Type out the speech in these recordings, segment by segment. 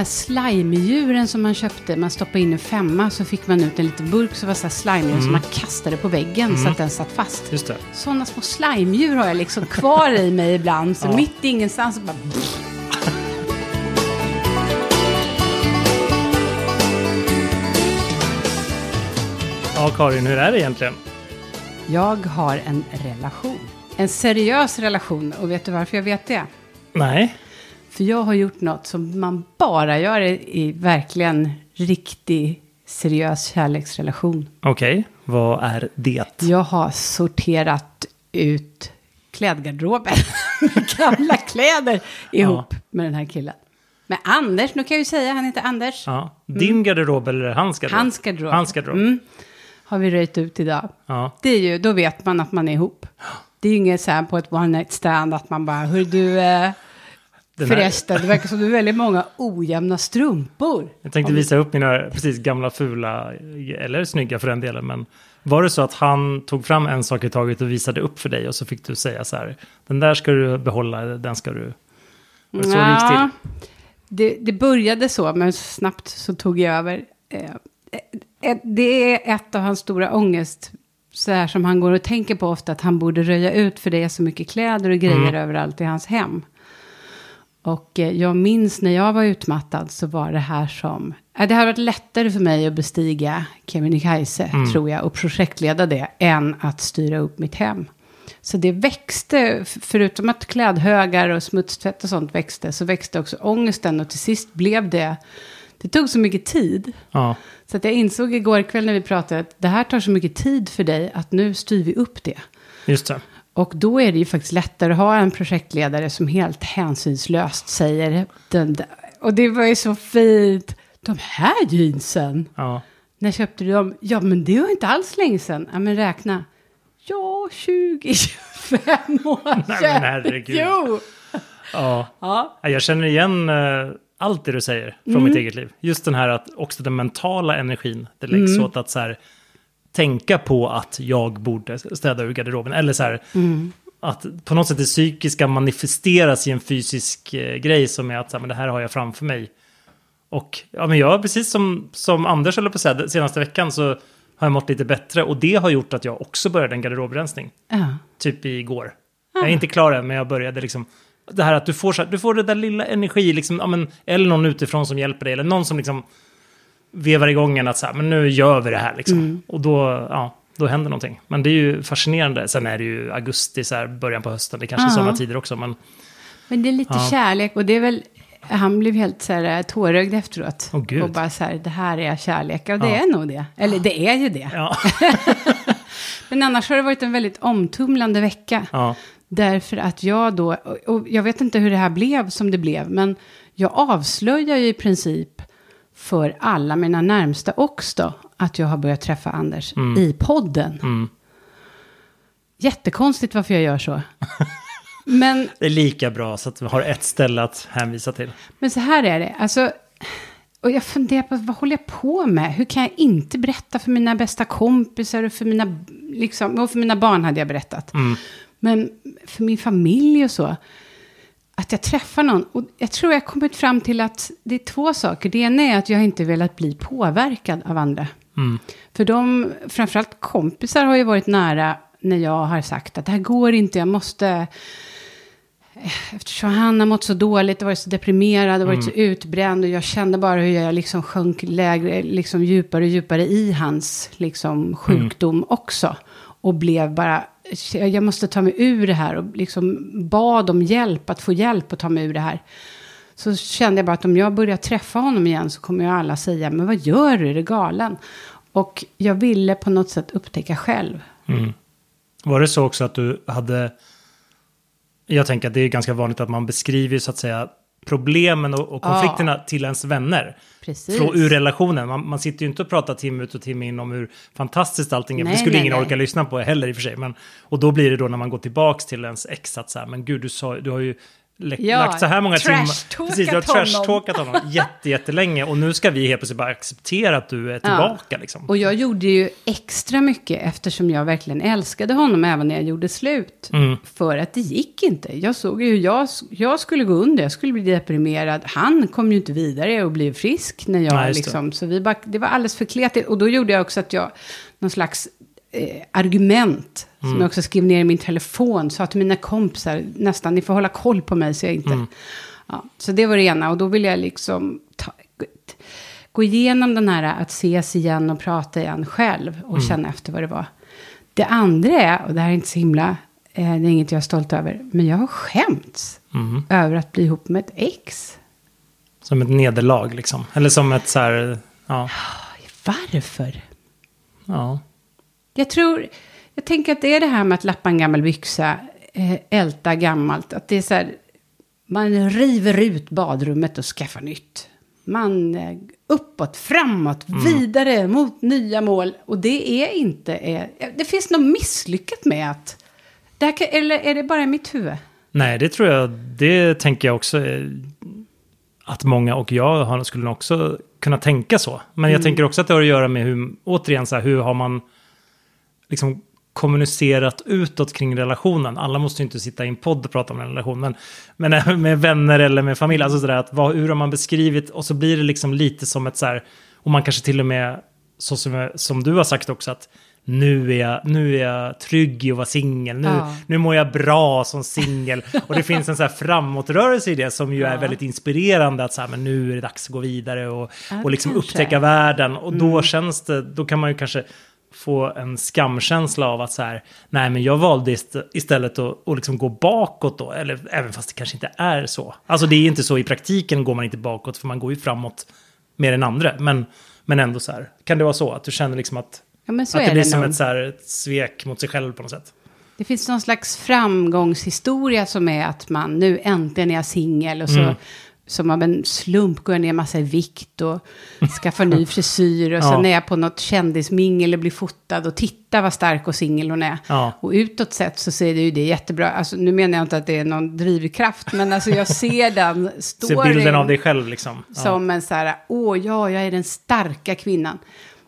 här slimedjuren som man köpte. Man stoppade in en femma så fick man ut en liten burk så var det så här slimedjur Mm. som man kastade på väggen så att den satt fast. Just det. Sådana små slimedjur har jag liksom kvar i mig ibland. Så Ja. mitt i ingenstans så bara... Ja, Karin, hur är det egentligen? Jag har en relation. En seriös relation. Och vet du varför jag vet det? Nej. För jag har gjort något som man bara gör i, i verkligen riktig seriös kärleksrelation. Okej, vad är det? Jag har sorterat ut klädgarderoben. Gamla kläder ihop med den här killen. Med Anders, nu kan jag ju säga, han heter Anders. Ja. Din garderob eller hans garderob? Hans garderob. Hans garderob. Mm. Har vi röjt ut idag. Ja. Det är ju, då vet man att man är ihop. Det är ju inget så här på ett one night stand att man bara, hur du, eh, Den här- förresten, det verkar som du har väldigt många ojämna strumpor. Jag tänkte visa upp mina precis gamla fula, eller snygga för den delen, men var det så att han tog fram en sak i taget och visade upp för dig och så fick du säga så här, den där ska du behålla, den ska du... Var det så det gick till? det, det började så, men snabbt så tog jag över. Eh, eh, det är ett av hans stora ångest, så här som han går och tänker på ofta, att han borde röja ut för det är så mycket kläder och grejer Mm. överallt i hans hem. Och eh, jag minns när jag var utmattad så var det här som... eh, Det hade varit lättare för mig att bestiga Kebnekaise, Mm. tror jag, och projektleda det, än att styra upp mitt hem. Så det växte, förutom att klädhögar och smutstvätt och sånt växte, så växte också ångesten och till sist blev det... Det tog så mycket tid. Ja, Så att jag insåg igår kväll när vi pratade att det här tar så mycket tid för dig att nu styr vi upp det. just det. Och då är det ju faktiskt lättare att ha en projektledare som helt hänsynslöst säger den där. Och det var ju så fint. De här jeansen, Ja. när köpte du dem? Ja, men det var inte alls länge sedan. Ja, men räkna. Ja, 20, 25 år. Nej, men herregud. Jo. Ja. Ja. Ja, Jag känner igen eh, allt det du säger från Mm. mitt eget liv. Just den här att också den mentala energin, det läggs Mm. åt att så här, tänka på att jag borde städa ur garderoben. Eller så här, Mm. att på något sätt det psykiska manifesteras i en fysisk eh, grej som är att så här, men det här har jag framför mig. Och ja, men jag, precis som, som Anders höll på att säga, senaste veckan så har jag mått lite bättre. Och det har gjort att jag också började en garderobrensning. Ja. Typ igår. Jag är inte klar än, men jag började liksom. Det här att du får, så här, du får det där lilla energi, liksom, ja, men, eller någon utifrån som hjälper dig, eller någon som liksom vevar igång en att så här, men nu gör vi det här liksom. Och då, ja, då händer någonting. Men det är ju fascinerande. Sen är det ju augusti, så här, början på hösten, det kanske är sådana tider också, men Men det är lite Ja. kärlek och det är väl... Han blev helt så här tårögd efteråt. Gud. och bara så här, det här är kärlek. Och det Ja. är nog det. Eller det är ju det. ja. Men annars har det varit en väldigt omtumlande vecka. Därför att jag då, och och jag vet inte hur det här blev som det blev, men jag avslöjar ju i princip för alla mina närmsta också att jag har börjat träffa Anders i podden. Mm. Jättekonstigt varför jag gör så. men, Det är lika bra så att vi har ett ställe att hänvisa till. men så här är det, alltså, och jag funderar på vad håller jag på med? Hur kan jag inte berätta för mina bästa kompisar och för mina, liksom, och för mina barn hade jag berättat. Mm. Men för min familj och så. Att jag träffar någon. Och jag tror jag har kommit fram till att det är två saker. Det ena är att jag inte velat bli påverkad av andra. Mm. För de, framförallt kompisar har ju varit nära när jag har sagt att det här går inte, jag måste... Eftersom han har mått så dåligt varit så deprimerad varit så utbränd och jag kände bara hur jag liksom sjönk lägre, liksom djupare och djupare i hans liksom sjukdom också. Och blev bara, jag måste ta mig ur det här och liksom bad om hjälp, att få hjälp att ta mig ur det här. Så kände jag bara att om jag börjar träffa honom igen så kommer ju alla säga, men vad gör du, är du galen? Och jag ville på något sätt upptäcka själv. Mm. Var det så också att du hade... Jag tänker att det är ganska vanligt att man beskriver så att säga problemen och, och Ja. konflikterna till ens vänner. Precis. Från, ur relationen. Man, man sitter ju inte och pratar timme ut och timme in om hur fantastiskt allting är. Nej, det skulle nej, ingen nej. orka lyssna på heller i och för sig. Men, och då blir det då när man går tillbaks till ens ex att så här, men gud, du, sa, du har ju Ja, lagt så här många timmar. Precis, du har trashtalkat honom jätte, jättelänge. Och nu ska vi helt plötsligt bara acceptera att du är tillbaka. Liksom. Och jag gjorde ju extra mycket eftersom jag verkligen älskade honom även när jag gjorde slut. Mm. För att det gick inte. Jag såg ju hur jag, jag skulle gå under, jag skulle bli deprimerad. Han kom ju inte vidare och blev frisk när jag Nej, liksom... Så vi bara, det var alldeles för kletigt. Och då gjorde jag också att jag, någon slags eh, argument. Mm. Som jag också skrev ner i min telefon. Sa till mina kompisar nästan, ni får hålla koll på mig så jag inte... Mm. Ja, så det var det ena. Och då ville jag liksom ta, gå igenom den här att ses igen och prata igen själv. Och känna efter vad det var. Det andra är, och det här är inte så himla, eh, det är inget jag är stolt över. Men jag har skämts Mm. över att bli ihop med ett ex. Som ett nederlag liksom. Eller som ett så här, ja. Varför? ja. Jag tror, jag tänker att det är det här med att lappa en gammal byxa, eh, älta gammalt. Att det är så här, man river ut badrummet och skaffar nytt. Man eh, uppåt, framåt, vidare mot nya mål. Och det är inte, eh, det finns något misslyckat med att, det här kan, eller är det bara i mitt huvud? Nej, det tror jag, det tänker jag också. Att många och jag skulle också kunna tänka så. Men jag tänker också att det har att göra med hur, återigen, så här, hur har man liksom kommunicerat utåt kring relationen. Alla måste ju inte sitta i en podd och prata om en relation, men, men även med vänner eller med familj. Alltså sådär att vad, hur har man beskrivit och så blir det liksom lite som ett så här, och man kanske till och med, så som, som du har sagt också, att nu är jag, nu är jag trygg i att vara singel, nu, Ja. nu mår jag bra som singel. Och det finns en så här framåtrörelse i det som ju är Ja. väldigt inspirerande, att så här, men nu är det dags att gå vidare och, Ja, och liksom kanske. upptäcka världen. Och då känns det, då kan man ju kanske få en skamkänsla av att så här, nej men jag valde ist- istället att, att liksom gå bakåt då, eller även fast det kanske inte är så. Alltså det är inte så i praktiken går man inte bakåt för man går ju framåt mer än andra. Men, men ändå så här, kan det vara så att du känner liksom att, Ja, att är det blir det som ett, så här, ett svek mot sig själv på något sätt? Det finns någon slags framgångshistoria som är att man nu äntligen är jag singel och så Mm. Som av en slump går jag ner massa i vikt och skaffar ny frisyr och Ja. sen är jag på något kändismingel och blir fotad och titta vad stark och singel hon är. Ja. Och utåt sett så ser det ju det jättebra. Alltså, nu menar jag inte att det är någon drivkraft, men alltså jag ser den storyn bilden av dig själv liksom. Ja. som en så här, åh ja, jag är den starka kvinnan.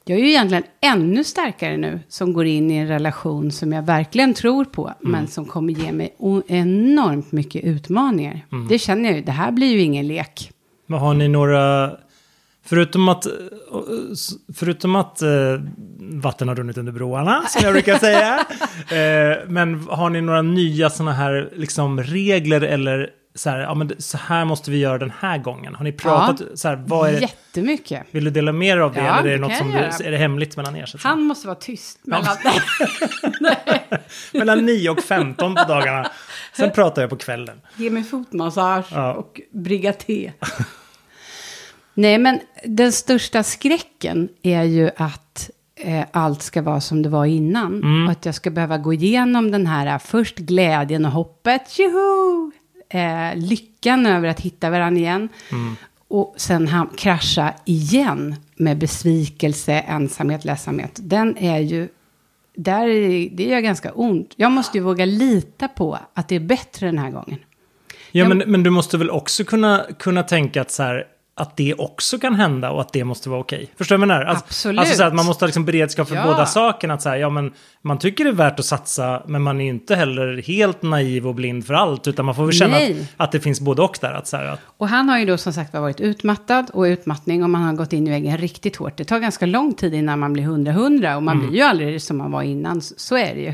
Jag är ju egentligen ännu starkare nu som går in i en relation som jag verkligen tror på, Mm. men som kommer ge mig enormt mycket utmaningar. Mm. Det känner jag ju, det här blir ju ingen lek. Men har ni några... Förutom att, förutom att eh, vatten har runnit under broarna, som jag brukar säga. eh, men har ni några nya sådana här liksom, regler eller så här, ja, men så här måste vi göra den här gången? Har ni pratat? Så här, vad är det, Jättemycket. vill du dela mer av det? Ja, eller är det något som du, är det hemligt mellan er? Han måste vara tyst mellan... Mellan 9 och 15 på dagarna. Sen pratar jag på kvällen. Ge mig fotmassage Ja. och brygga te. Nej, men den största skräcken är ju att eh, allt ska vara som det var innan. Mm. Och att jag ska behöva gå igenom den här eh, först glädjen och hoppet, tjoho! Eh, lyckan över att hitta varandra igen. Mm. Och sen ham- krascha igen med besvikelse, ensamhet, ledsamhet. Den är ju, där är, det gör ganska ont. Jag måste ju våga lita på att det är bättre den här gången. Ja, men, men du måste väl också kunna, kunna tänka att, så här, att det också kan hända och att det måste vara okej. Förstår du vad jag menar? Alltså, Absolut. Alltså så att man måste ha liksom beredskap för Ja. båda sakerna. Att så här, ja, men man tycker det är värt att satsa, men man är ju inte heller helt naiv och blind för allt. Utan man får väl känna att, att det finns både och där. Att, så här, att, Och han har ju då som sagt varit utmattad och utmattning och man har gått in i väggen riktigt hårt. Det tar ganska lång tid innan man blir hundra-hundra och man blir ju aldrig som man var innan, så- är det ju.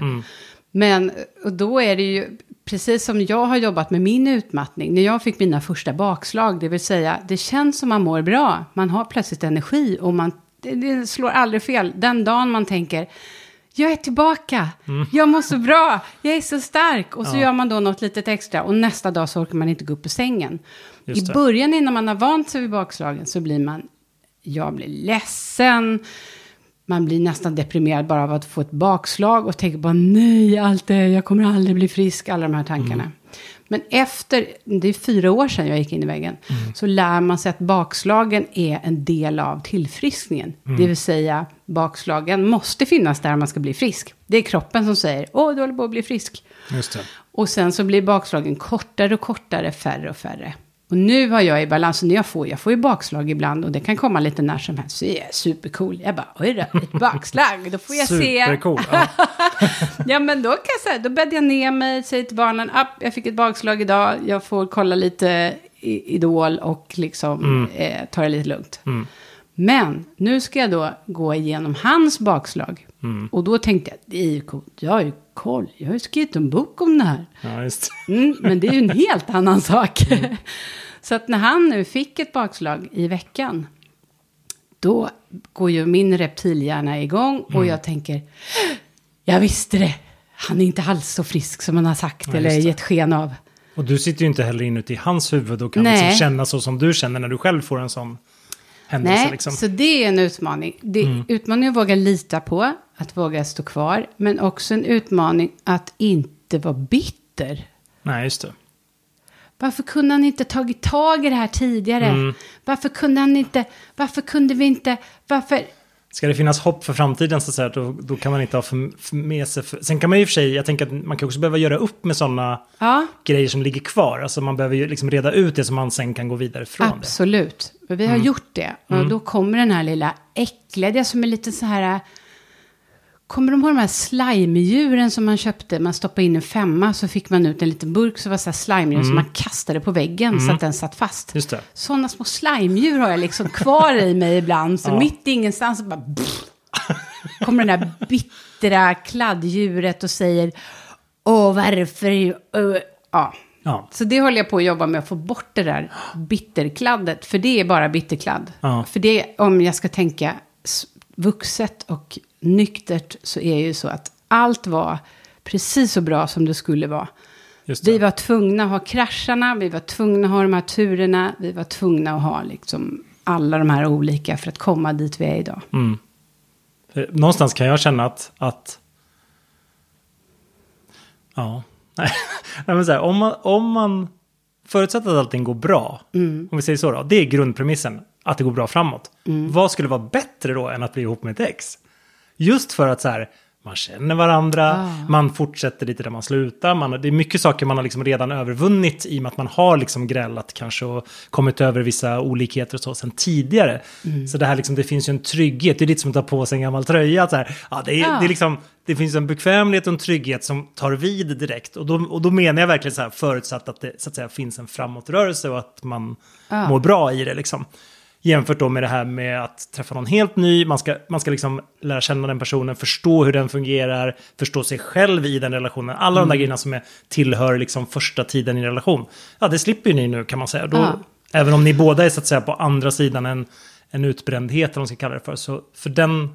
Men och då är det ju, precis som jag har jobbat med min utmattning, när jag fick mina första bakslag, det vill säga det känns som man mår bra, man har plötsligt energi och man, det, det slår aldrig fel. Den dagen man tänker, jag är tillbaka, jag mår så bra, jag är så stark. Och så Ja. gör man då något litet extra och nästa dag så orkar man inte gå upp ur sängen. I början innan man har vant sig vid bakslagen så blir man, jag blir ledsen, man blir nästan deprimerad bara av att få ett bakslag och tänker bara nej, allt det, jag kommer aldrig bli frisk, alla de här tankarna. Men efter, det är fyra år sedan jag gick in i väggen, Mm. så lär man sig att bakslagen är en del av tillfriskningen. Mm. Det vill säga, bakslagen måste finnas där om man ska bli frisk. Det är kroppen som säger, åh, du håller på att bli frisk. Och sen så blir bakslagen kortare och kortare, färre och färre. Och nu har jag i balans, och när jag får, jag får ju bakslag ibland och det kan komma lite när som helst. Så jag är supercool. Jag bara, oj då, ett bakslag, då får jag se. Supercool. Ja. Ja, men då kan jag säga, då bäddar jag ner mig, säger till barnen, app, jag fick ett bakslag idag, jag får kolla lite i- Idol och liksom eh, ta det lite lugnt. Men nu ska jag då gå igenom hans bakslag. Och då tänkte jag, det är ju coolt, jag har ju koll, jag har ju skrivit en bok om det här. ja, just Mm, men det är ju en helt annan sak. Så att när han nu fick ett bakslag i veckan, då går ju min reptilhjärna igång och jag tänker, jag visste det. Han är inte alls så frisk som han har sagt Ja, eller gett sken av. Och du sitter ju inte heller inuti hans huvud och kan liksom känna så som du känner när du själv får en sån händelse. Nej, liksom. så det är en utmaning. Det är utmaning att våga lita på, att våga stå kvar, men också en utmaning att inte vara bitter. Nej, just det. Varför kunde han inte tagit tag i det här tidigare? Mm. Varför kunde han inte, varför kunde vi inte, varför? Ska det finnas hopp för framtiden så att säga, då, då kan man inte ha för, för med sig... För, sen kan man ju i och för sig, jag tänker att man kan också behöva göra upp med sådana Ja, grejer som ligger kvar. Alltså man behöver ju liksom reda ut det som man sen kan gå vidare från absolut. Men vi har Mm. gjort det. Och då kommer den här lilla äckliga, det som är lite så här... Kommer de ihåg de här slimedjuren som man köpte? Man stoppade in en femma så fick man ut en liten burk så var det så här slimedjur som man kastade på väggen så att den satt fast. Just det. Sådana små slimedjur har jag liksom kvar i mig ibland. Så Ja. mitt i ingenstans så bara... kommer den här bittra kladddjuret och säger... Åh, varför... ö?" Ja. Ja. Så det håller jag på att jobba med att få bort det där bitterkladdet. För det är bara bitterkladd. Ja. För det, om jag ska tänka vuxet och nyktert, så är det ju så att allt var precis så bra som det skulle vara. Det. Vi var tvungna att ha krascharna, vi var tvungna att ha de här turerna, vi var tvungna att ha liksom alla de här olika för att komma dit vi är idag. Mm. För Någonstans kan jag känna att... att ja. Nej, men så här, om, man, om man förutsätter att allting går bra, Mm. om vi säger så då, det är grundpremissen, att det går bra framåt. Mm. Vad skulle vara bättre då än att bli ihop med ett ex? Just för att så här, man känner varandra, Ah. man fortsätter lite där man slutar, man, det är mycket saker man har liksom redan övervunnit i och med att man har liksom grällat kanske och kommit över vissa olikheter och så sen tidigare. Mm. Så det här liksom, det finns ju en trygghet, det är lite som att ta på sig en gammal tröja. Så här, ja, det, är, Ja. det, är liksom, det finns en bekvämlighet och en trygghet som tar vid direkt. Och då, och då menar jag verkligen så här, förutsatt att det så att säga, finns en framåtrörelse och att man Ja. mår bra i det. Liksom. Jämfört då med det här med att träffa någon helt ny, man ska, man ska liksom lära känna den personen, förstå hur den fungerar, förstå sig själv i den relationen. Alla Mm. de där grejerna som är, tillhör liksom första tiden i relation. Ja, det slipper ju ni nu kan man säga. Då, Ja. Även om ni båda är så att säga på andra sidan en, en utbrändhet, eller vad man ska kalla det för. Så för den,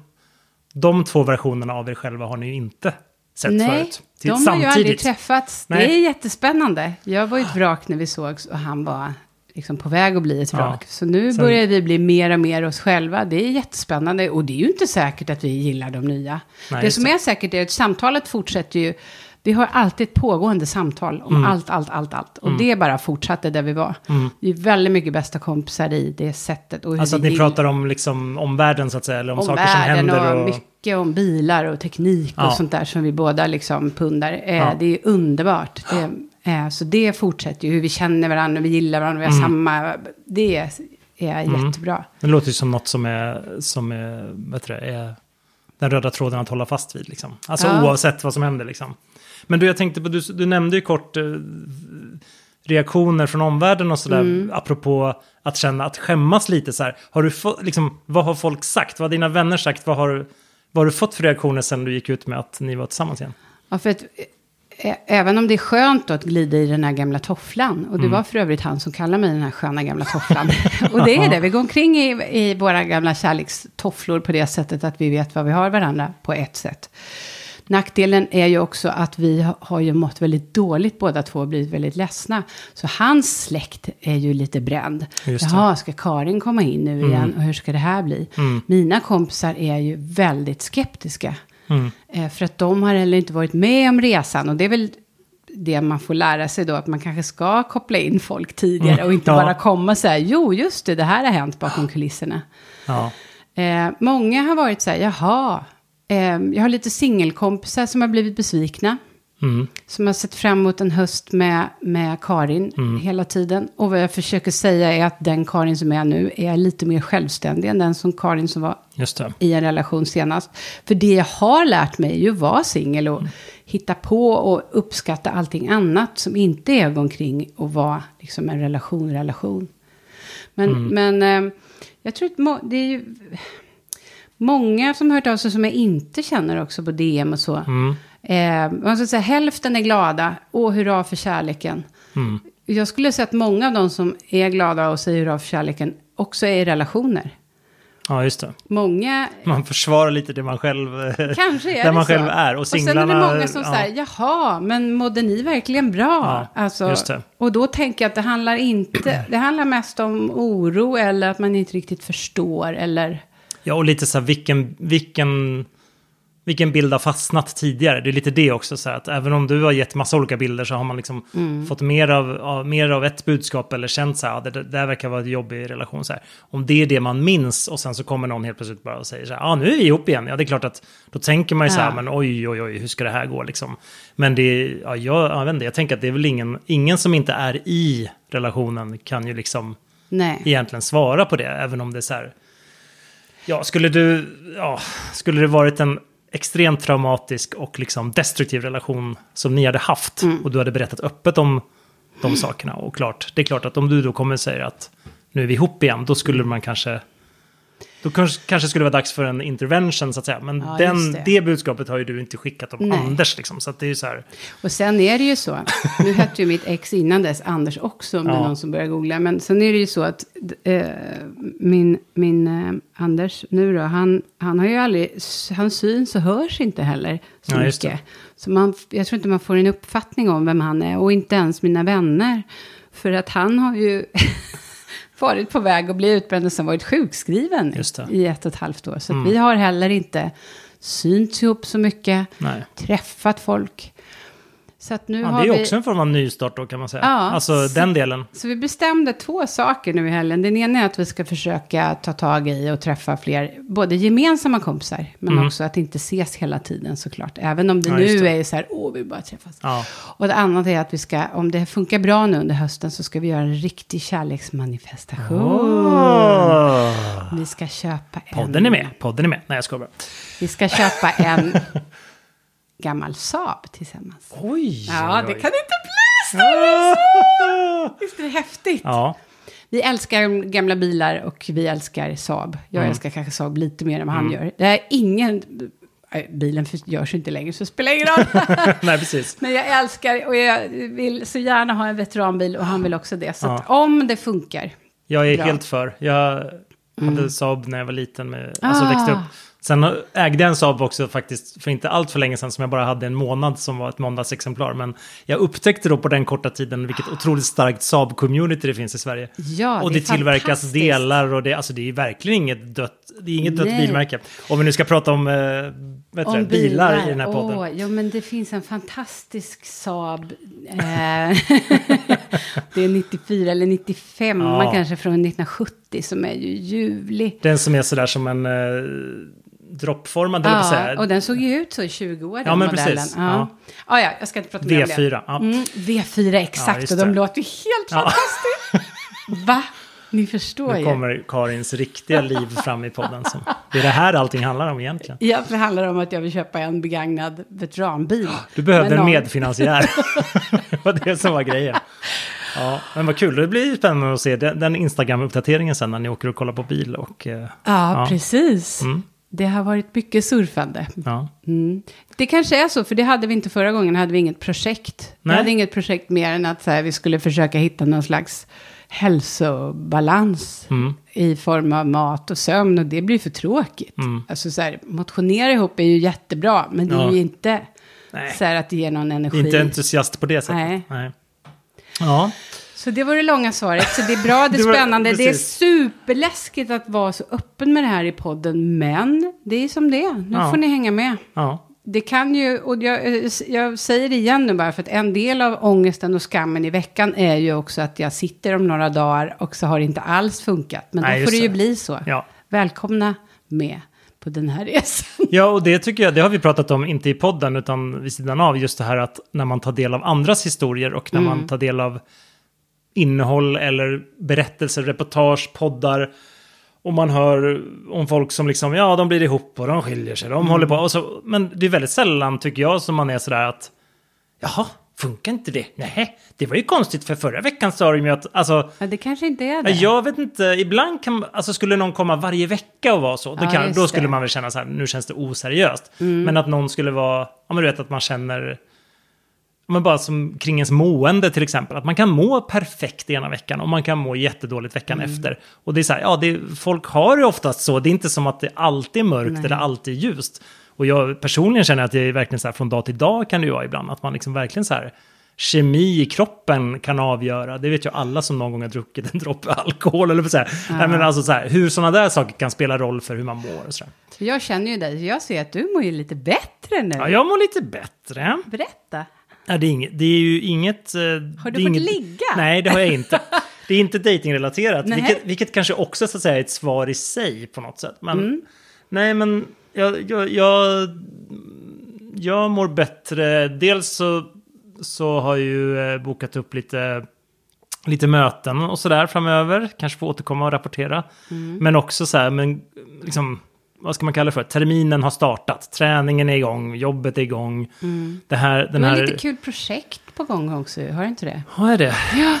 de två versionerna av er själva har ni ju inte sett Nej, förut. Till- de har ju aldrig träffats. Det Nej. är jättespännande. Jag var ju ett vrak när vi sågs och han var liksom på väg att bli ett Ja. vrak. Så nu Sen- börjar vi bli mer och mer oss själva. Det är jättespännande och det är ju inte säkert att vi gillar de nya. Nej, det som är säkert är att samtalet fortsätter ju. Vi har alltid ett pågående samtal om Mm. allt, allt, allt, allt. Och det bara fortsatte där vi var. Vi är väldigt mycket bästa kompisar i det sättet. Och Alltså att ni vill. pratar om, liksom, om världen så att säga, eller om, om saker som händer. och, Och, mycket om bilar och teknik och Ja. sånt där som vi båda liksom pundar. Eh, Ja. Det är underbart. Det, eh, så det fortsätter ju, hur vi känner varandra, vi gillar varandra, vi har samma... Det är, är jättebra. Det låter ju som något som är, som är, vad heter det, är den röda tråden att hålla fast vid. Liksom. Alltså Ja. oavsett vad som händer. Liksom. Men du, jag tänkte på, du, du nämnde ju kort eh, reaktioner från omvärlden och sådär, Mm. apropå att känna, att skämmas lite så här. Har du fått, liksom, vad har folk sagt? Vad har dina vänner sagt? Vad har, vad har du fått för reaktioner sen du gick ut med att ni var tillsammans igen? Ja, för att, även om det är skönt att glida i den här gamla tofflan, och det var för övrigt han som kallade mig den här sköna gamla tofflan. och det är det, vi går omkring i, i våra gamla kärlekstofflor på det sättet att vi vet vad vi har varandra på ett sätt. Nackdelen är ju också att vi ha- har ju mått väldigt dåligt båda två och blivit väldigt ledsna. Så hans släkt är ju lite bränd. Jaha, ska Karin komma in nu igen och hur ska det här bli? Mina kompisar är ju väldigt skeptiska. Mm. Eh, för att de har heller inte varit med om resan. Och det är väl det man får lära sig då, att man kanske ska koppla in folk tidigare och inte ja. bara komma och säga, jo just det, det här har hänt bakom kulisserna. Ja. Eh, många har varit så här, jaha, eh, jag har lite singelkompisar som har blivit besvikna. Mm. Som har sett fram emot en höst med, med Karin Mm. hela tiden. Och vad jag försöker säga är att den Karin som är nu är lite mer självständig än den som Karin som var i en relation senast. För det jag har lärt mig är ju att vara singel och hitta på och uppskatta allting annat som inte är omkring och vara liksom en relation, relation. Men, men eh, jag tror att det är ju många som har hört av sig som jag inte känner också på DM och så. Eh, man ska säga hälften är glada, åh hurra för kärleken. Mm. Jag skulle säga att många av de som är glada och säger hurra för kärleken också är i relationer. Ja, just det. Många Man försvarar lite det man själv... Kanske är där man så. själv är. Och sen är singlarna... det många som ja. säger, jaha, men mådde ni verkligen bra? Ja, alltså. Och då tänker jag att det handlar inte, det handlar mest om oro eller att man inte riktigt förstår eller... Ja, och lite så här vilken, vilken, vilken bild har fastnat tidigare. Det är lite det också, så här, att även om du har gett massa olika bilder så har man liksom Mm. fått mer av, av, mer av ett budskap eller känt så här, ja, det, det där verkar vara en jobbig relation. Så här. Om det är det man minns och sen så kommer någon helt plötsligt bara och säger så här, ja nu är vi ihop igen. Ja, det är klart att då tänker man ju så här, Ja. men oj, oj, oj, hur ska det här gå liksom? Men det, ja, jag, jag vet inte, jag tänker att det är väl ingen, ingen som inte är i relationen kan ju liksom Nej. egentligen svara på det, även om det är så här. Ja, skulle du, ja, skulle det varit en extremt traumatisk och liksom destruktiv relation som ni hade haft och du hade berättat öppet om de sakerna. Och klart, det är klart att om du då kommer och säger att nu är vi ihop igen, då skulle man kanske då kanske, kanske skulle det vara dags för en intervention så att säga. Men Ja, den, det. det. budskapet har ju du inte skickat om Nej. Anders liksom. Så att det är ju så här. Och sen är det ju så, nu hette ju mitt ex innan dess Anders också, med Ja. någon som börjar googla. Men sen är det ju så att eh, min, min eh, Anders nu då, han, han har ju aldrig, han syns och hörs inte heller så Ja, det. mycket. Så man, jag tror inte man får en uppfattning om vem han är, och inte ens mina vänner. För att han har ju varit på väg att bli utbränd och sen varit sjukskriven i ett och ett halvt år. Så att vi har heller inte synts ihop så mycket, Nej. träffat folk. Så att nu Ja, har det är vi... också en form av nystart då kan man säga. Ja, alltså så- den delen. Så vi bestämde två saker nu i helgen. Den ena är att vi ska försöka ta tag i och träffa fler, både gemensamma kompisar, men Mm. också att inte ses hela tiden såklart. Även om det Ja, nu det. är så här, åh, vi bara träffas. Ja. Och det andra är att vi ska, om det funkar bra nu under hösten, så ska vi göra en riktig kärleksmanifestation. Åh. Vi ska köpa en... Podden är med. Podden är med. Nej, jag skojar bara. Vi ska köpa en gammal Saab tillsammans. Oj! Ja, det kan inte bli Visst är det häftigt? Ja, Vi älskar gamla bilar och vi älskar Saab. Jag Mm. älskar kanske Saab lite mer än vad han gör. Det är ingen... Nej, Bilen görs inte längre, så det spelar ingen roll. nej precis. Men jag älskar och jag vill så gärna ha en veteranbil och han vill också det. Så Ja. om det funkar. Jag är Bra. helt för. Jag hade Saab när jag var liten, med, alltså Ah. växte upp. Sen ägde jag en Saab också faktiskt för inte allt för länge sedan som jag bara hade en månad som var ett måndagsexemplar. Men jag upptäckte då på den korta tiden vilket otroligt starkt Saab-community det finns i Sverige. Ja, och det det, tillverkas delar och det, alltså det är verkligen inget dött, det är inget dött bilmärke. Om vi nu ska prata om, vad heter det, bilar, i den här podden. Åh, jo, men det finns en fantastisk Saab. Eh, det är 94 eller 95 Ja. kanske från 1970 som är ju ljuvlig. Den som är sådär som en eh, droppformad, Ja, säga. och den såg ju ut så i 20 år, den Ja, men modellen. precis. Ja. Ja. Ja. ja, jag ska inte prata mer om det. V4. Ja. Mm, V4, Ja, exakt. och de det. låter ju helt fantastiskt. Va? Ni förstår Nu ju. kommer Karins riktiga liv fram i podden. Som, det är det här allting handlar om egentligen. Ja, det handlar om att jag vill köpa en begagnad veteranbil. Du behövde Men en någon- medfinansiär. det var det som var grejen. Ja, men vad kul. Det blir spännande att se den, den Instagram-uppdateringen sen när ni åker och kollar på bil. Och, eh, Ja, Ja. precis. Mm. Det har varit mycket surfande. ja. Mm. Det kanske är så, för det hade vi inte förra gången. hade vi inget projekt. Vi Nej. hade inget projekt mer än att så här, vi skulle försöka hitta någon slags hälsobalans Mm. i form av mat och sömn. Och det blir för tråkigt. Mm. Alltså så här, motionera ihop är ju jättebra, men det är Ja. ju inte Nej. så här att det ger någon energi. Inte entusiast på det sättet. Nej. Ja. Så det var det långa svaret. Så det är bra, det är Det var- spännande. Det är superläskigt att vara så öppen med det här i podden. Men det är som det. Nu Ja. får ni hänga med. ja. det kan ju, och jag, jag säger det igen nu bara, för att en del av ångesten och skammen i veckan är ju också att jag sitter om några dagar och så har det inte alls funkat. Men Nej, då får det ju bli så. Ja. Välkomna med på den här resan. Ja, och det tycker jag, det har vi pratat om, inte i podden, utan vid sidan av, just det här att när man tar del av andras historier och när Mm. man tar del av innehåll eller berättelser, reportage, poddar, och man hör om folk som liksom, ja, de blir ihop och de skiljer sig, de Mm. håller på, och så, men det är väldigt sällan, tycker jag, som man är sådär att, jaha, funkar inte det? Nej, det var ju konstigt, för förra veckan sa de ju att, alltså, Ja, det kanske inte är det. Ja, Jag vet inte, ibland kan alltså skulle någon komma varje vecka och vara så, då, Ja, kan, just då skulle det. Mm. man väl känna så här, nu känns det oseriöst. Men att någon skulle vara, ja men du vet att man känner, men bara som kring ens mående till exempel, att man kan må perfekt ena veckan och man kan må jättedåligt veckan Mm. efter. Och det är så här, ja, det, folk har det oftast så, det är inte som att det alltid är mörkt Nej. eller alltid är ljust. Och jag personligen känner att det är verkligen så här, från dag till dag kan det ju vara ibland, att man liksom verkligen så här, kemi i kroppen kan avgöra. Det vet ju alla som någon gång har druckit en droppe alkohol. Eller så här. Nej, men alltså så här, hur sådana där saker kan spela roll för hur man mår. Och så. För Jag känner ju dig, jag ser att du mår ju lite bättre nu. Ja, jag mår lite bättre. Berätta. Ja, det, är inget, det är ju inget... eh, Har du fått inget, ligga? Nej, det har jag inte. Det är inte datingrelaterat, Nej. vilket, vilket kanske också så att säga, är ett svar i sig på något sätt. Men, Mm. Nej, men jag, jag, jag, jag mår bättre. Dels så, så har jag ju eh, bokat upp lite, lite möten och sådär framöver. Kanske få återkomma och rapportera. Mm. Men också så här, men liksom, vad ska man kalla det för? Terminen har startat, träningen är igång, jobbet är igång. Det här, den Mm. Här... lite kul projekt på gång också, har du inte det? Har jag det? Ja.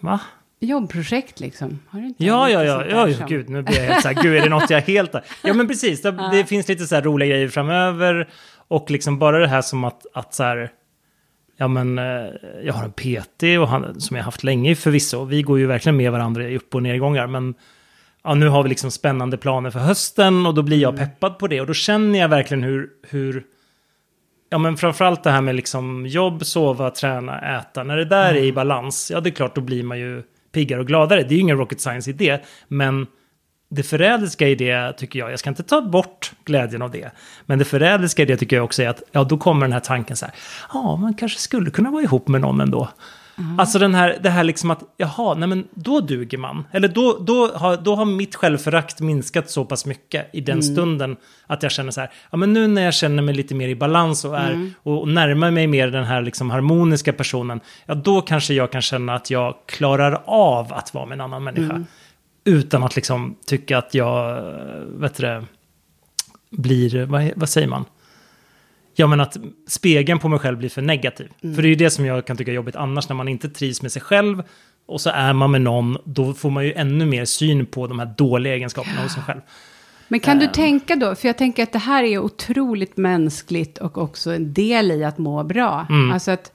Va? Jobbprojekt liksom. Har du inte Ja, ja, ja, ja, som- gud, nu blir jag helt så här, gud, är det något jag helt... Ja, men precis, det, det finns lite så här roliga grejer framöver. Och liksom bara det här som att, att så här, ja men, eh, jag har en PT och han, som jag haft länge förvisso. Vi går ju verkligen med varandra i upp och nedgångar, men ja, nu har vi liksom spännande planer för hösten och då blir jag peppad på det. Och då känner jag verkligen hur, hur Ja men framförallt det här med liksom jobb, sova, träna, äta. När det där är i balans, ja det är klart då blir man ju piggare och gladare. Det är ju ingen rocket science i det. Men det förrädiska i det tycker jag, jag ska inte ta bort glädjen av det. Men det förrädiska i det tycker jag också är att, ja då kommer den här tanken så här, ja man kanske skulle kunna vara ihop med någon ändå. Alltså den här, det här liksom att, jaha, nej men då duger man. Eller då, då, har, då har mitt självförakt minskat så pass mycket i den stunden att jag känner så här, ja men nu när jag känner mig lite mer i balans och, är, och, och närmar mig mer den här liksom harmoniska personen, ja då kanske jag kan känna att jag klarar av att vara med en annan människa. Utan att liksom tycka att jag, vet du blir, vad, vad säger man? Ja, men att spegeln på mig själv blir för negativ. För det är ju det som jag kan tycka är jobbigt annars, när man inte trivs med sig själv och så är man med någon, då får man ju ännu mer syn på de här dåliga egenskaperna hos sig själv. Men kan Ehm. du tänka då, för jag tänker att det här är otroligt mänskligt och också en del i att må bra. Mm. Alltså att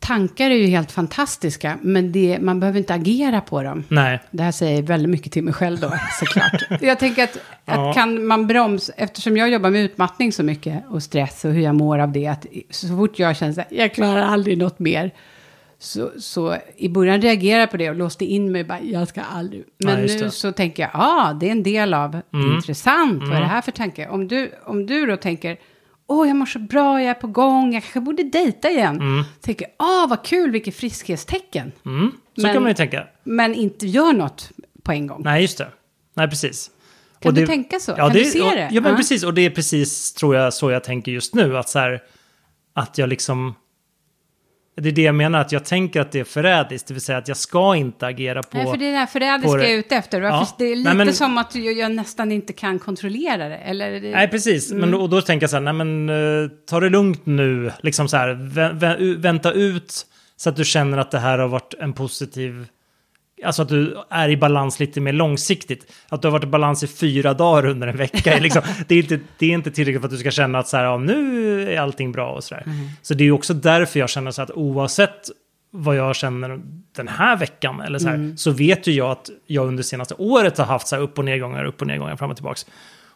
tankar är ju helt fantastiska, men det, man behöver inte agera på dem. Nej, Det här säger väldigt mycket till mig själv då, såklart. jag tänker att, Ja. att kan man bromsa, eftersom jag jobbar med utmattning så mycket och stress och hur jag mår av det, att så fort jag känner så här, jag klarar aldrig något mer, så, så i början reagerade jag på det och låste in mig, bara, jag ska aldrig. Men Ja, nu så tänker jag, ja, ah, det är en del av, Mm. intressant, vad är det här för tanke? Om du, om du då tänker, åh, jag mår så bra, jag är på gång, jag kanske borde dejta igen. Tänker, ah, vad kul, vilket friskhetstecken. mm, så Men- kan man ju tänka. Men inte gör något på en gång. Nej, just det. Nej, precis. Kan Och du det- tänka så? Ja, kan det, du se och, det? Ja, men Ja. precis. Och det är precis, tror jag, så jag tänker just nu. Att så här, att jag liksom... Det är det jag menar, att jag tänker att det är förrädiskt. Det vill säga att jag ska inte agera på... Nej, för det är det här förrädiska jag är ute efter. Varför, Ja. Det är Nej, lite men- som att jag, jag nästan inte kan kontrollera det. Eller det... Nej, precis. Men då, och då tänker jag så här, nej men eh, ta det lugnt nu. Liksom så här, vä vä vänta ut så att du känner att det här har varit en positiv... Alltså att du är i balans lite mer långsiktigt. Att du har varit i balans i fyra dagar under en vecka. är liksom, det, är inte, det är inte tillräckligt för att du ska känna att så här, ja, nu är allting bra och så där. Så det är också därför jag känner så att oavsett vad jag känner den här veckan eller så här, så vet ju jag att jag under senaste året har haft så upp och nedgångar, upp och nedgångar, fram och tillbaks.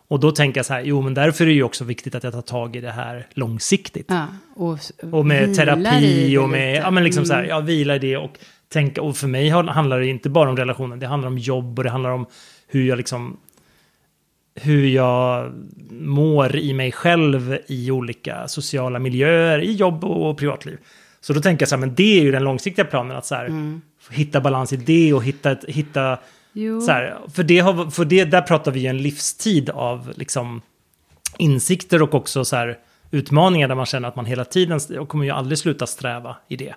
Och då tänker jag så här, jo men därför är det ju också viktigt att jag tar tag i det här långsiktigt. Ja, och, Och med vilar terapi och med, lite. ja men liksom så här, Mm. ja vila i det och tänka, och för mig handlar det inte bara om relationen, det handlar om jobb och det handlar om hur jag liksom hur jag mår i mig själv i olika sociala miljöer, i jobb och privatliv. Så då tänker jag så här, men det är ju den långsiktiga planen, att så här, Mm. hitta balans i det och hitta, hitta Jo. så här, för det, har, för det där pratar vi ju en livstid av liksom insikter och också så här utmaningar där man känner att man hela tiden, jag kommer ju aldrig sluta sträva i det.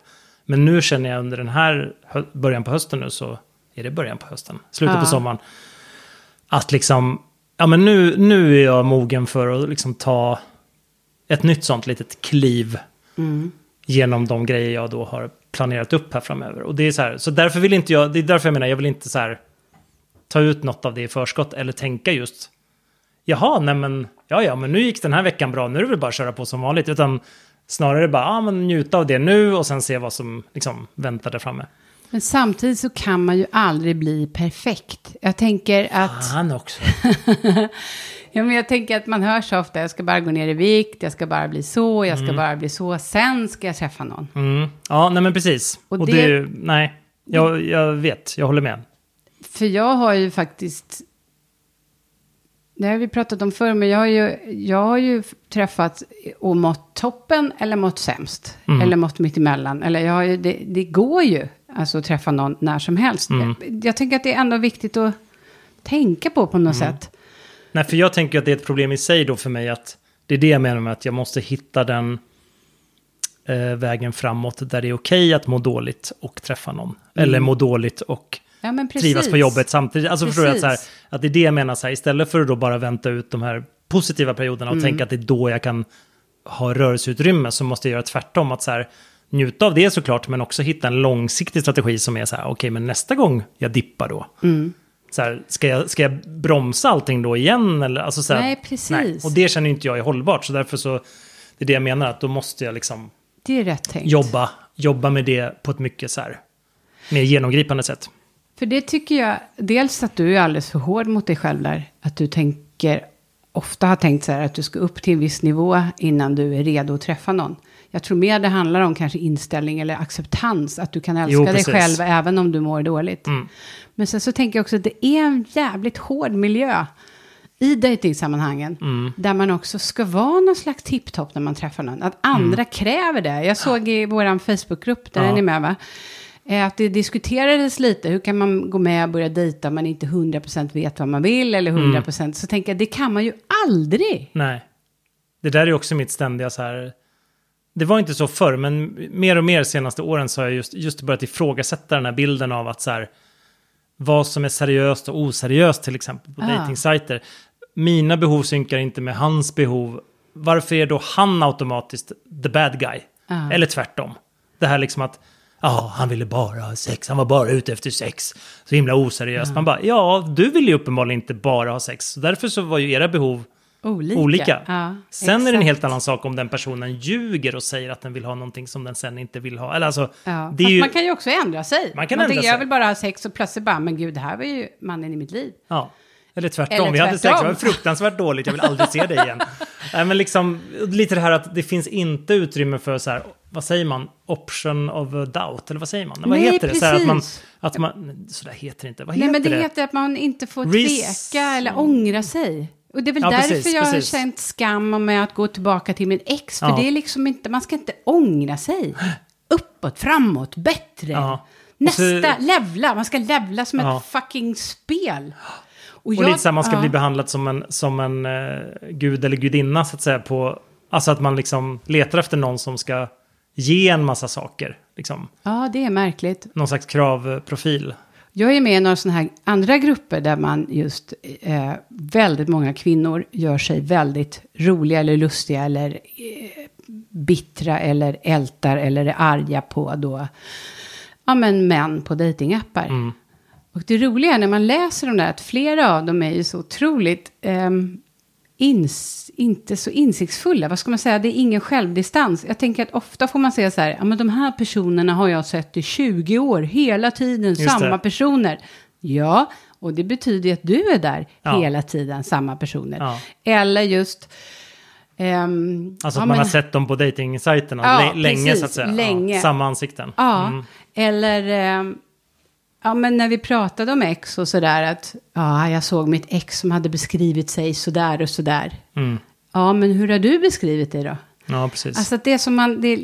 Men nu känner jag under den här början på hösten nu så är det början på hösten, slutet Ja. på sommaren. Att liksom, ja men nu, nu är jag mogen för att liksom ta ett nytt sånt litet kliv Mm. genom de grejer jag då har planerat upp här framöver. Och det är så här, så därför vill inte jag, det är därför jag menar, jag vill inte så här ta ut något av det i förskott eller tänka just, jaha, nej men, ja ja, men nu gick den här veckan bra, nu är det väl bara att köra på som vanligt, utan snarare bara, ja men njuta av det nu och sen se vad som liksom väntar där framme. Men samtidigt så kan man ju aldrig bli perfekt. Jag tänker att... Han också. Ja, men jag tänker att man hör så ofta, jag ska bara gå ner i vikt, jag ska bara bli så, jag ska Mm. bara bli så, sen ska jag träffa någon. Mm. Ja, nej men precis. Och Och, det- det, nej, jag, jag vet, jag håller med. För jag har ju faktiskt, det har vi pratat om förr, men jag har ju, jag har ju träffat och mått toppen eller mått sämst. Mm. Eller mått mittemellan. Eller jag har ju, det, det går ju alltså att träffa någon när som helst. Mm. Jag, jag tänker att det är ändå viktigt att tänka på på något Mm. sätt. Nej, för jag tänker att det är ett problem i sig då för mig att det är det jag menar med att jag måste hitta den eh, vägen framåt där det är okej att må dåligt och träffa någon. Eller må dåligt och Ja, men precis. trivas på jobbet samtidigt. Alltså förstår du att, så här, Precis. att det är det jag menar, så här, istället för att då bara vänta ut de här positiva perioderna och tänka att det är då jag kan ha rörelseutrymme så måste jag göra tvärtom. Att så här, njuta av det såklart, men också hitta en långsiktig strategi som är så här, okej, men nästa gång jag dippar då, Mm. så här, ska, jag, ska jag bromsa allting då igen? Eller, alltså så här, Nej, precis. Och det känner inte jag är hållbart, så därför så, det är det jag menar, att då måste jag liksom Det är rätt tänkt. jobba, jobba med det på ett mycket så här, mer genomgripande sätt. För det tycker jag, dels att du är alldeles för hård mot dig själv där. Att du tänker, ofta har tänkt så här att du ska upp till en viss nivå innan du är redo att träffa någon. Jag tror mer det handlar om kanske inställning eller acceptans. Att du kan älska Jo, dig själv även om du mår dåligt. Mm. Men sen så tänker jag också att det är en jävligt hård miljö i dejtingsammanhangen. Mm. Där man också ska vara någon slags tipptopp när man träffar någon. Att andra kräver det. Jag såg i vår Facebookgrupp, där Ja. är ni med va? Eh, Att det diskuterades lite, hur kan man gå med och börja dejta om man inte 100% vet vad man vill eller 100% så tänker jag, det kan man ju aldrig. Nej. Det där är också mitt ständiga så här... Det var inte så förr, men mer och mer senaste åren så har jag just, just börjat ifrågasätta den här bilden av att så här... Vad som är seriöst och oseriöst till exempel på Ah. dejtingsajter. Mina behov synkar inte med hans behov. Varför är då han automatiskt the bad guy? Ah. Eller tvärtom. Det här liksom att... Ja, han ville bara ha sex. Han var bara ute efter sex. Så himla oseriöst. Man bara, ja, du vill ju uppenbarligen inte bara ha sex. Så därför så var ju era behov Olika. olika. Ja, sen är det en exakt. helt annan sak om den personen ljuger och säger att den vill ha någonting som den sen inte vill ha. Eller alltså, Ja. det är ju... man kan ju också ändra sig. Man kan ändra tänker, sig. Jag vill bara ha sex och plötsligt bara, men gud, det här var ju mannen i mitt liv. Ja. Eller tvärtom. Eller Vi hade sex, det tvärtom. var fruktansvärt dåligt, jag vill aldrig se dig igen. Nej, men liksom, lite det här att det finns inte utrymme för så här, vad säger man, option of doubt, eller vad säger man? Vad Nej, heter det? Så, att man, precis. att man, så där heter det inte, vad Nej, heter men det, det? heter att man inte får Ris- tveka eller ångra sig. Och det är väl Ja, därför precis, jag har precis. känt skam med att gå tillbaka till min ex. För Ja. det är liksom inte, man ska inte ångra sig. Uppåt, framåt, bättre. Ja. Nästa, så- levla. Man ska levla som ett fucking spel. Och lite så här, man ska ja. bli behandlad som en, som en eh, gud eller gudinna så att säga. På, alltså att man liksom letar efter någon som ska ge en massa saker. Liksom. Ja, det är märkligt. Någon slags kravprofil. Jag är med i några sådana här andra grupper där man just eh, väldigt många kvinnor gör sig väldigt roliga eller lustiga eller eh, bittra eller ältar eller är arga på då, ja men män på datingappar. Mm. Och det roliga är när man läser de där att flera av dem är ju så otroligt ehm, ins, inte så insiktsfulla. Vad ska man säga? Det är ingen självdistans. Jag tänker att ofta får man säga så här, ja men de här personerna har jag sett i 20 år, hela tiden Just samma det. personer. Ja, och det betyder att du är där Ja. hela tiden, samma personer. Ja. Eller just... ehm, Alltså ja, att man men- har sett dem på dejtingsajterna Ja, lä- länge precis, så att säga. länge. Ja, samma ansikten. Ja, Mm. eller... ehm, Ja, men när vi pratade om ex och sådär att ja, jag såg mitt ex som hade beskrivit sig sådär och sådär. Mm. Ja, men hur har du beskrivit dig då? Ja, precis. Alltså att det är som man, det,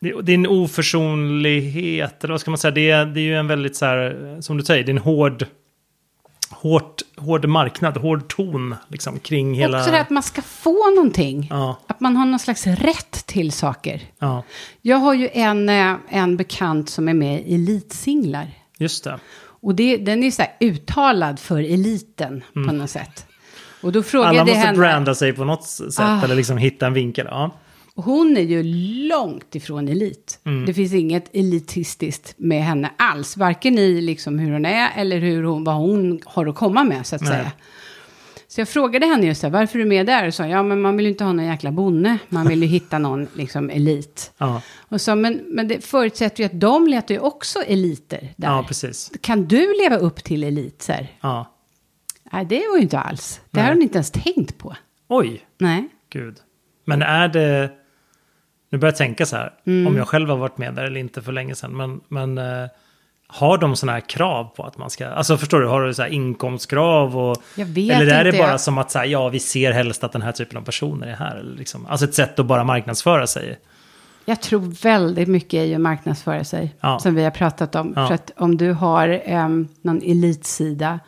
Det, det är en oförsonlighet, eller vad ska man säga? Det är, det är ju en väldigt så här, som du säger, det är en hård, hårt, hård marknad, hård ton liksom kring hela... också det att man ska få någonting. Ja, Att man har någon slags rätt till saker. ja, Jag har ju en, eh, en bekant som är med i Elitsinglar. just det. Och det, den är så här uttalad för eliten på något sätt. Och då frågade Mm. Alla måste henne. branda sig på något sätt, Ah. eller liksom hitta en vinkel. Ja, Hon är ju långt ifrån elit. Mm. Det finns inget elitistiskt med henne alls. Varken i liksom hur hon är eller hur hon, vad hon har att komma med så att Nej. säga. Så jag frågade henne just det, varför är du med där? Och sa, ja men man vill ju inte ha någon jäkla bonde. Man vill ju hitta någon liksom elit. ja, Och sa, men, men det förutsätter ju att de letar ju också eliter där. ja precis. Kan du leva upp till eliter? Ja. Nej, det var ju inte alls. Det Nej. har hon inte ens tänkt på. Oj, Nej. gud. Men är det... Nu börjar jag tänka så här, Mm. om jag själv har varit med där eller inte för länge sedan. Men, men eh, har de sådana här krav på att man ska... Alltså förstår du, har du så här inkomstkrav och... Eller är det bara jag- som att så här, ja, vi ser helst att den här typen av personer är här. Eller liksom, alltså ett sätt att bara marknadsföra sig. Jag tror väldigt mycket i att marknadsföra sig. Ja. Som vi har pratat om. Ja. För att om du har um, någon elitsida.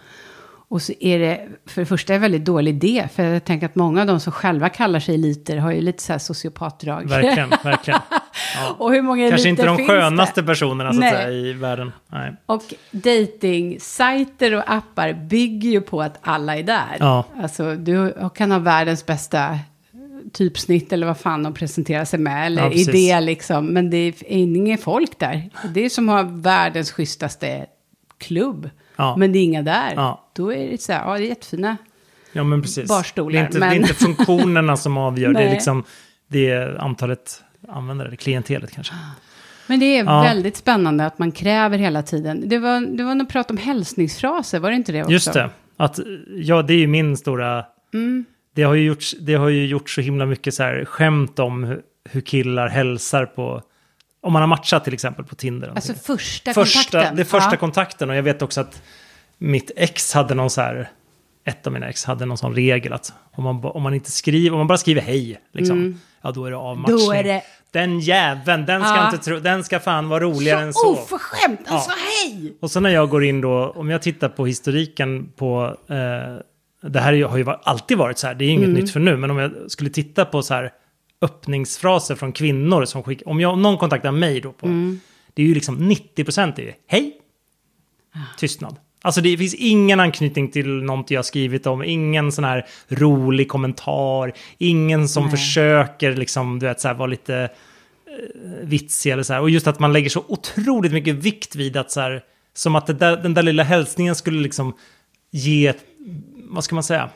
Och så är det för det första en väldigt dålig idé. För jag tänker att många av de som själva kallar sig eliter har ju lite så här sociopatdrag. Verkligen, verkligen. Ja. och hur många Kanske inte de skönaste det? personerna så att Nej. säga, i världen. Nej. Och dating-sajter och appar bygger ju på att alla är där. Ja. Alltså du kan ha världens bästa typsnitt eller vad fan de presenterar sig med. Eller Ja, idé liksom. Men det är inget folk där. Det är som att ha världens schysstaste klubb. Ja. Men det är inga där. Ja. Då är det så här, ja det är jättefina. Ja, men precis. Barstolar, det, är inte, det men- är inte funktionerna som avgör, det är liksom det är antalet användare, det klientelet kanske. Men det är Ja. väldigt spännande att man kräver hela tiden. Det var, det var något prat om hälsningsfraser, var det inte det också? Just det, att, ja det är ju min stora... Mm. Det, har ju gjorts, det har ju gjort så himla mycket så här skämt om hur, hur killar hälsar på... Om man har matchat till exempel på Tinder. Alltså första, första, kontakten. Det är första Ja. kontakten och jag vet också att mitt ex hade någon så här... Ett av mina ex hade någon sån regel att om man, om man inte skriver, om man bara skriver hej, liksom, ja då är det avmatchning. Mm. Då är det- Den jäveln, den ska, Ja. inte tro, den ska fan vara roligare än så. oförskämt, Ja. alltså hej! Och så när jag går in då, om jag tittar på historiken på... Eh, det här har ju alltid varit så här, det är inget nytt för nu, men om jag skulle titta på så här öppningsfraser från kvinnor som skickar... Om, jag, om någon kontaktar mig då på... Det är ju liksom 90 procent är ju hej, tystnad. Alltså det finns ingen anknytning till någonting jag skrivit om, ingen sån här rolig kommentar, ingen som Nej. försöker liksom, du vet, så här, vara lite eh, vitsig eller så här. Och just att man lägger så otroligt mycket vikt vid att så här, som att där, den där lilla hälsningen skulle liksom ge, vad ska man säga?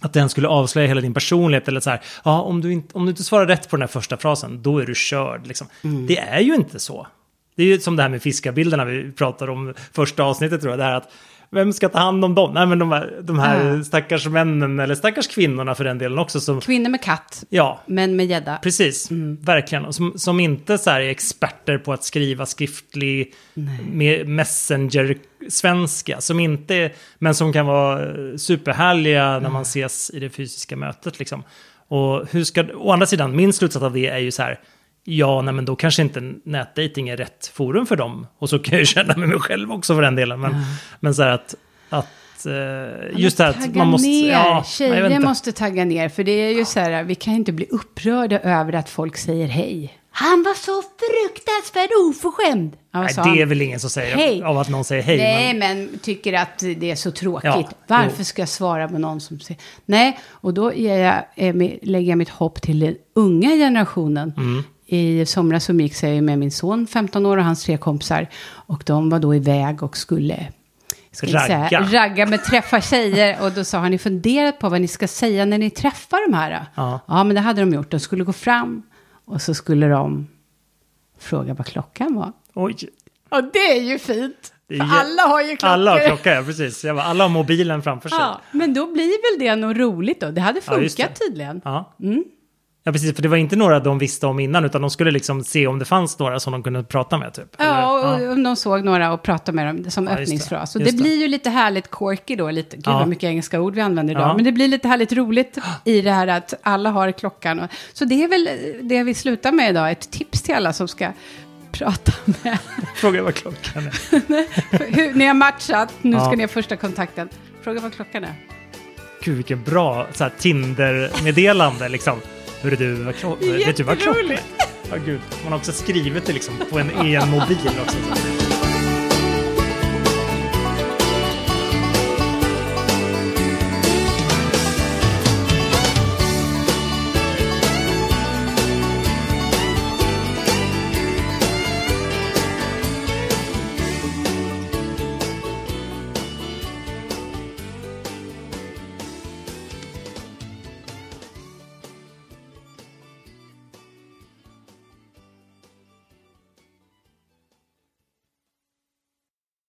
Att den skulle avslöja hela din personlighet eller så här, ja om du, inte, om du inte svarar rätt på den här första frasen, då är du körd. Liksom. Det är ju inte så. Det är ju som det här med fiskarbilderna vi pratade om första avsnittet tror jag, det här att vem ska ta hand om dem? Nej men de här, de här Ja. stackars männen, eller stackars kvinnorna för den delen också, som, Kvinnor med katt, ja, men med gädda. Precis, verkligen. Och Som, som inte så är experter på att skriva skriftlig. Som inte, är- men som kan vara superhärliga när man ses i det fysiska mötet. Liksom. Och hur ska, å andra sidan, min slutsats av det är ju så här. Ja, nej, men då kanske inte nätdating är rätt forum för dem. Och så kan jag ju känna med mig själv också för den delen. Men, men så här att, att eh, just det här att man måste... ner, Ja, tjejer måste tagga ner. För det är ju så här, vi kan inte bli upprörda över att folk säger hej. Han var så fruktansvärt oförskämd. Ja, Nej, det är han? väl ingen som säger Hej. av att någon säger hej. Nej, men, men tycker att det är så tråkigt. Ja, Varför jo. ska jag svara på någon som säger... Nej, och då jag, eh, lägger jag mitt hopp till den unga generationen. Mm. I somras så gick jag med min son, 15 år, och hans tre kompisar. Och de var då iväg och skulle... Ragga. Säga, ragga med träffa tjejer. Och då sa, har ni funderat på vad ni ska säga när ni träffar de här? Ja. ja, men det hade de gjort. De skulle gå fram och så skulle de fråga vad klockan var. Oj. Och det är ju fint. För alla har ju klockor. Alla har klocka, ja precis. Jag bara, alla har mobilen framför sig. Ja, men då blir väl det något roligt då. Det hade Ja, funkat det. tydligen. Ja. Mm. Ja, precis. För det var inte några de visste om innan, utan de skulle liksom se om det fanns några som de kunde prata med, typ. Ja, och om de såg några och pratade med dem som Ja, öppningsfras. Och det det. blir ju lite härligt quirky då, lite, gud Ja. vad mycket engelska ord vi använder idag. Ja. Men det blir lite härligt roligt i det här att alla har klockan. Och, så det är väl det vi slutar med idag, ett tips till alla som ska prata med. Fråga vad klockan är. Hur, ni har matchat, nu ska Ja. ni ha första kontakten. Fråga vad klockan är. Gud, vilken bra Tinder-meddelande, liksom. Hur är du, vad klo- vet du vad klockan är? Ja, gud. Man har också skrivit det liksom på en, i en mobil också. Så.